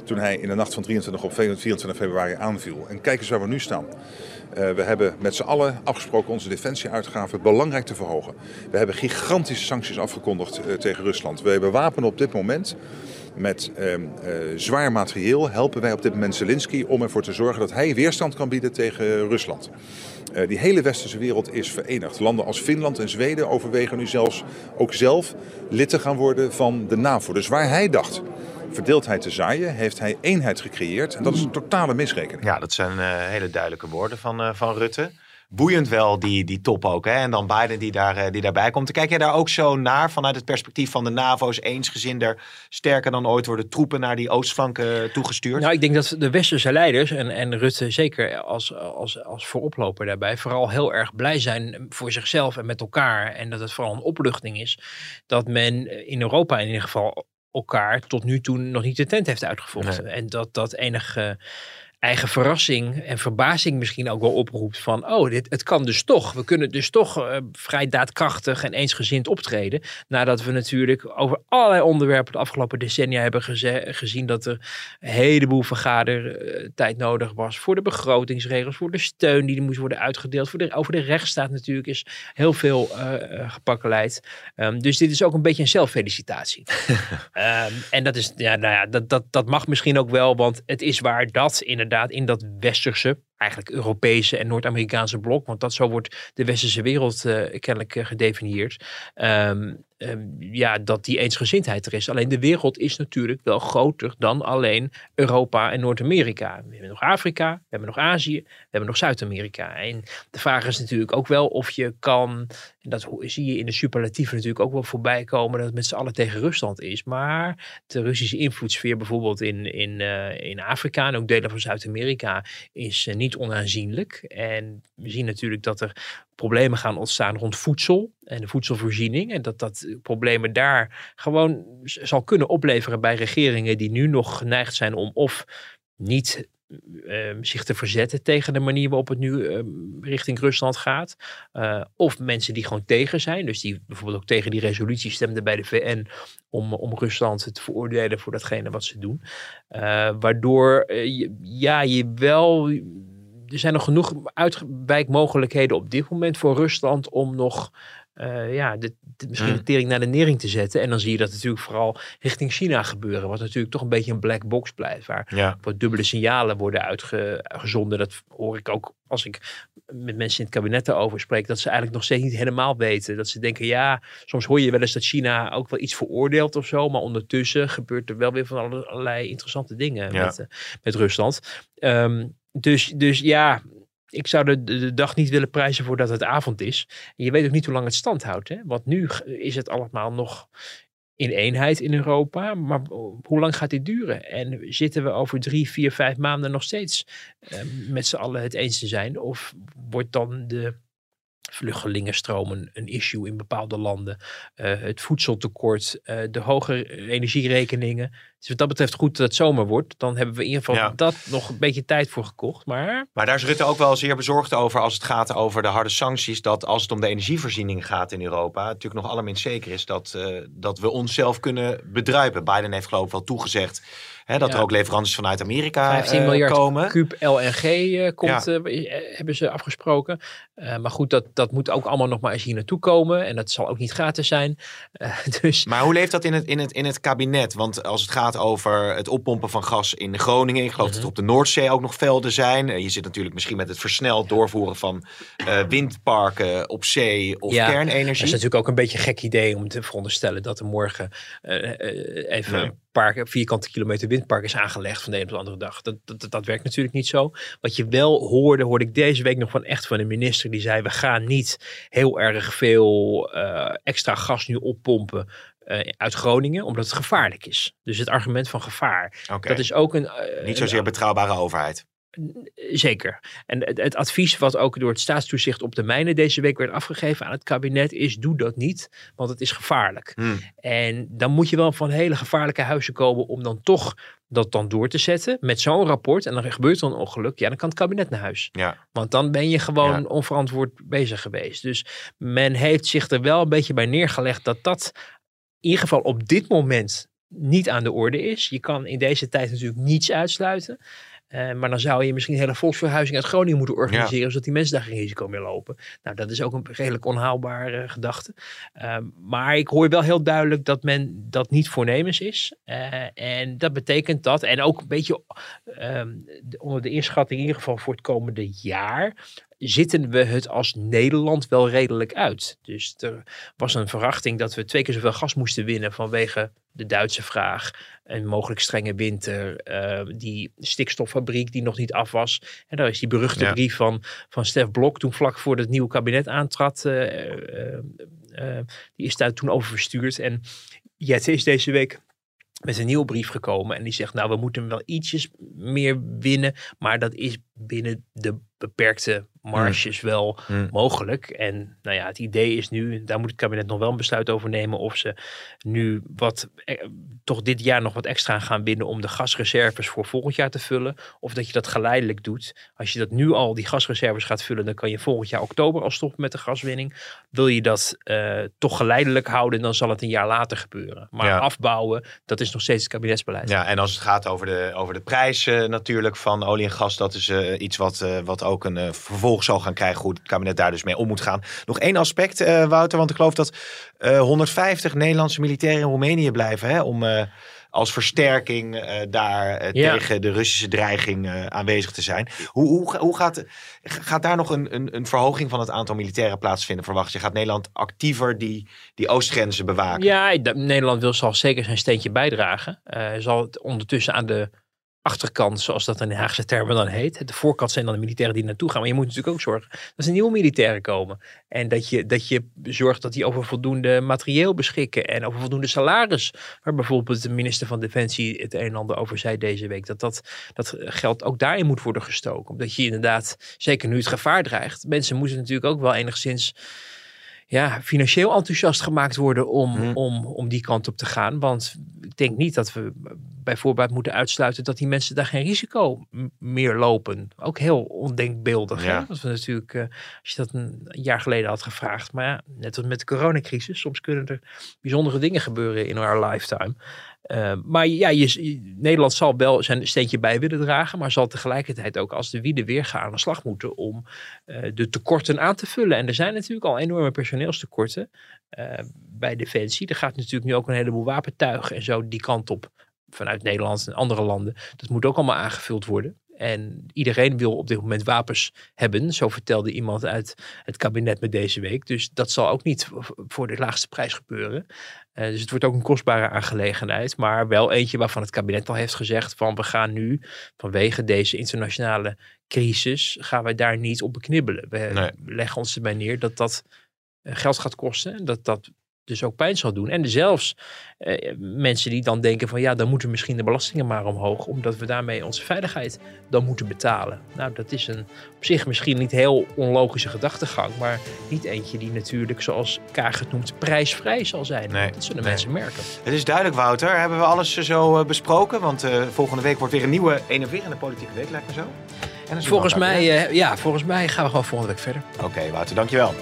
Toen hij in de nacht van 23 op 24 februari aanviel. En kijk eens waar we nu staan. Eh, we hebben met z'n allen afgesproken onze defensieuitgaven belangrijk te verhogen. We hebben gigantische sancties afgekondigd eh, tegen Rusland. We bewapenen op dit moment met ehm, eh, zwaar materieel. Helpen wij op dit moment Zelensky om ervoor te zorgen dat hij weerstand kan bieden tegen Rusland. Die hele westerse wereld is verenigd. Landen als Finland en Zweden overwegen nu zelfs ook zelf lid te gaan worden van de NAVO. Dus waar hij dacht verdeeldheid te zaaien, heeft hij eenheid gecreëerd. En dat is een totale misrekening. Ja, dat zijn eh, hele duidelijke woorden van, eh, van Rutte. Boeiend wel, die, die top ook. Hè? En dan Biden die, daar, eh, die daarbij komt. Kijk jij daar ook zo naar vanuit het perspectief van de NAVO's eensgezinder sterker dan ooit worden troepen naar die oostflank eh, toegestuurd? Nou, ik denk dat de westerse leiders en, en Rutte zeker als, als, als vooroploper daarbij vooral heel erg blij zijn voor zichzelf en met elkaar. En dat het vooral een opluchting is dat men in Europa in ieder geval elkaar tot nu toe nog niet de tent heeft uitgevochten. En dat dat enige eigen verrassing en verbazing misschien ook wel oproept van, oh, dit, het kan dus toch. We kunnen dus toch eh, vrij daadkrachtig en eensgezind optreden. Nadat we natuurlijk over allerlei onderwerpen de afgelopen decennia hebben gezien dat er een heleboel vergadertijd nodig was voor de begrotingsregels, voor de steun die er moest worden uitgedeeld, voor de, over de rechtsstaat natuurlijk is heel veel eh eh, gepakkeleid. Ehm, dus dit is ook een beetje een zelffelicitatie. Ehm, en dat is, ja, nou ja, dat, dat, dat mag misschien ook wel, want het is waar dat inderdaad in dat westerse eigenlijk Europese en Noord-Amerikaanse blok, want dat zo wordt de westerse wereld uh, kennelijk uh, gedefinieerd. Um, ja, dat die eensgezindheid er is. Alleen de wereld is natuurlijk wel groter dan alleen Europa en Noord-Amerika. We hebben nog Afrika, we hebben nog Azië, we hebben nog Zuid-Amerika. En de vraag is natuurlijk ook wel of je kan, en dat zie je in de superlatieven natuurlijk ook wel voorbij komen, dat het met z'n allen tegen Rusland is. Maar de Russische invloedssfeer bijvoorbeeld in, in, uh, in Afrika en ook delen van Zuid-Amerika is uh, onaanzienlijk. En we zien natuurlijk dat er problemen gaan ontstaan rond voedsel en de voedselvoorziening. En dat dat problemen daar gewoon zal kunnen opleveren bij regeringen die nu nog geneigd zijn om of niet uh, zich te verzetten tegen de manier waarop het nu uh, richting Rusland gaat. Uh, of mensen die gewoon tegen zijn, dus die bijvoorbeeld ook tegen die resolutie stemden bij de VN om, om Rusland te veroordelen voor datgene wat ze doen. waardoor je, ja, je wel er zijn nog genoeg uitwijkmogelijkheden op dit moment voor Rusland om nog uh, ja, de, de, misschien de tering naar de nering te zetten. En dan zie je dat natuurlijk vooral richting China gebeuren. Wat natuurlijk toch een beetje een black box blijft. Waar ja. wat dubbele signalen worden uitgezonden. Dat hoor ik ook als ik met mensen in het kabinet erover spreek. Dat ze eigenlijk nog steeds niet helemaal weten. Dat ze denken, ja, soms hoor je wel eens dat China ook wel iets veroordeelt of zo. Maar ondertussen gebeurt er wel weer van allerlei interessante dingen ja. met, uh, met Rusland. Um, dus, dus ja, ik zou de, dag niet willen prijzen voordat het avond is. Je weet ook niet hoe lang het stand houdt. Hè? Want nu is het allemaal nog in eenheid in Europa. Maar hoe lang gaat dit duren? En zitten we over drie, vier, vijf maanden nog steeds uh, met z'n allen het eens te zijn? Of wordt dan de vluchtelingenstromen een issue in bepaalde landen. Uh, het voedseltekort, uh, de hoge energierekeningen. Dus wat dat betreft goed dat het zomer wordt. Dan hebben we in ieder geval Ja. dat nog een beetje tijd voor gekocht. Maar Maar daar is Rutte ook wel zeer bezorgd over als het gaat over de harde sancties. Dat als het om de energievoorziening gaat in Europa, natuurlijk nog allerminst zeker is dat, eh, dat we onszelf kunnen bedruipen. Biden heeft geloof ik wel toegezegd hè, dat Ja. er ook leveranties vanuit Amerika 15 eh, miljard komen. kuub LNG eh, komt, eh, eh, hebben ze afgesproken. Eh, maar goed, dat, dat moet ook allemaal nog maar eens hier naartoe komen. En dat zal ook niet gratis zijn. Eh, dus Maar hoe leeft dat in het, in, het, in het kabinet? Want als het gaat over het oppompen van gas in Groningen, ik geloof Mhm. dat er op de Noordzee ook nog velden zijn. Eh, Je zit natuurlijk misschien met het versneld doorvoeren van eh, windparken op zee of Ja, kernenergie. is natuurlijk ook een beetje een gek idee om te veronderstellen dat er morgen eh, even Nee. een paar vierkante kilometer windpark is aangelegd van de een op de andere dag. Dat, dat, dat, dat werkt natuurlijk niet zo. Wat je wel hoorde, hoorde ik deze week nog van echt van een minister die zei: we gaan niet heel erg veel extra gas nu oppompen. Eh, uit Groningen, omdat het gevaarlijk is. Dus het argument van gevaar. Dat is ook een. eh, Niet zozeer betrouwbare overheid. Zeker. En het, het advies wat ook door het staatstoezicht op de mijnen deze week werd afgegeven aan het kabinet is: doe dat niet, want het is gevaarlijk. Hm. En dan moet je wel van hele gevaarlijke huizen komen om dan toch dat dan door te zetten met zo'n rapport. En dan gebeurt er een ongeluk, ja, dan kan het kabinet naar huis. Ja. Want dan ben je gewoon Ja. onverantwoord bezig geweest. Dus men heeft zich er wel een beetje bij neergelegd dat dat ieder geval op dit moment niet aan de orde is. Je kan in deze tijd natuurlijk niets uitsluiten. Eh, maar dan zou je misschien een hele volksverhuizing uit Groningen moeten organiseren, zodat die mensen daar geen risico meer lopen. Nou, dat is ook een redelijk onhaalbare gedachte. Ehm, maar ik hoor wel heel duidelijk dat men dat niet voornemens is. Eh, en dat betekent dat, en ook een beetje ehm, de- onder de inschatting in ieder geval voor het komende jaar, zitten we het als Nederland wel redelijk uit. Dus er was een verwachting dat we twee keer zoveel gas moesten winnen vanwege de Duitse vraag. Een mogelijk strenge winter. eh, die stikstoffabriek die nog niet af was. En daar is die beruchte Ja. brief van, van Stef Blok toen vlak voor het nieuwe kabinet aantrad. eh, die is daar toen over verstuurd. En Jette is deze week met een nieuwe brief gekomen. En die zegt, nou, we moeten wel ietsjes meer winnen. Maar dat is binnen de beperkte marges wel Hmm. mogelijk. En nou ja, het idee is nu, daar moet het kabinet nog wel een besluit over nemen. Of ze nu wat, eh, toch dit jaar nog wat extra gaan winnen om de gasreserves voor volgend jaar te vullen. Of dat je dat geleidelijk doet. Als je dat nu al, die gasreserves gaat vullen, dan kan je volgend jaar oktober al stoppen met de gaswinning. Wil je dat eh, toch geleidelijk houden, dan zal het een jaar later gebeuren. Maar Ja. afbouwen, dat is nog steeds het kabinetsbeleid. Ja, en als het gaat over de, over de prijs eh, natuurlijk van olie en gas, dat is eh, iets wat, eh, wat ook een vervolg zal gaan krijgen, hoe het kabinet daar dus mee om moet gaan. Nog één aspect, eh, Wouter, want ik geloof dat eh, 150 Nederlandse militairen in Roemenië blijven hè, om eh, als versterking eh, daar eh, Ja. tegen de Russische dreiging eh, aanwezig te zijn. Hoe, hoe, hoe gaat, gaat daar nog een, een, een verhoging van het aantal militairen plaatsvinden, verwacht je? Gaat Nederland actiever die, die oostgrenzen bewaken? Ja, Nederland wil, zal zeker zijn steentje bijdragen. Eh, zal het ondertussen aan de achterkant, zoals dat in de Haagse termen dan heet. De voorkant zijn dan de militairen die naartoe gaan. Maar je moet natuurlijk ook zorgen dat er nieuwe militairen komen. En dat je, dat je zorgt dat die over voldoende materieel beschikken. En over voldoende salaris. Waar bijvoorbeeld de minister van Defensie het een en ander over zei deze week. Dat dat, dat geld ook daarin moet worden gestoken. Omdat je inderdaad, zeker nu het gevaar dreigt. Mensen moeten natuurlijk ook wel enigszins ja, financieel enthousiast gemaakt worden om, Hmm. om, om die kant op te gaan. Want ik denk niet dat we bijvoorbeeld moeten uitsluiten dat die mensen daar geen risico meer lopen. Ook heel ondenkbeeldig. Ja. Hè? Dat we natuurlijk, eh, als je dat een jaar geleden had gevraagd. Maar ja, net als met de coronacrisis, soms kunnen er bijzondere dingen gebeuren in our lifetime. Eh, maar ja, je, Nederland zal wel zijn steentje bij willen dragen, maar zal tegelijkertijd ook als de wielen weer gaan aan de slag moeten om eh, de tekorten aan te vullen. En er zijn natuurlijk al enorme personeelstekorten eh, bij Defensie. Er gaat natuurlijk nu ook een heleboel wapentuigen en zo die kant op vanuit Nederland en andere landen. Dat moet ook allemaal aangevuld worden. En iedereen wil op dit moment wapens hebben. Zo vertelde iemand uit het kabinet met deze week. Dus dat zal ook niet voor de laagste prijs gebeuren. Eh, dus het wordt ook een kostbare aangelegenheid. Maar wel eentje waarvan het kabinet al heeft gezegd van we gaan nu vanwege deze internationale crisis gaan wij daar niet op beknibbelen. We Nee. leggen ons erbij neer dat dat eh, geld gaat kosten. En dat dat dus ook pijn zal doen. En zelfs eh, mensen die dan denken van ja, dan moeten misschien de belastingen maar omhoog. Omdat we daarmee onze veiligheid dan moeten betalen. Nou, dat is een op zich misschien niet heel onlogische gedachtegang. Maar niet eentje die natuurlijk, zoals Kaag het noemt, prijsvrij zal zijn. Nee, Dat zullen nee. mensen merken. Het is duidelijk, Wouter. Hebben we alles zo eh, besproken? Want eh, volgende week wordt weer een nieuwe enerverende politieke week, lijkt me zo. En Volgens mij, eh, ja, volgens mij gaan we gewoon volgende week verder. Oké, Wouter, dankjewel.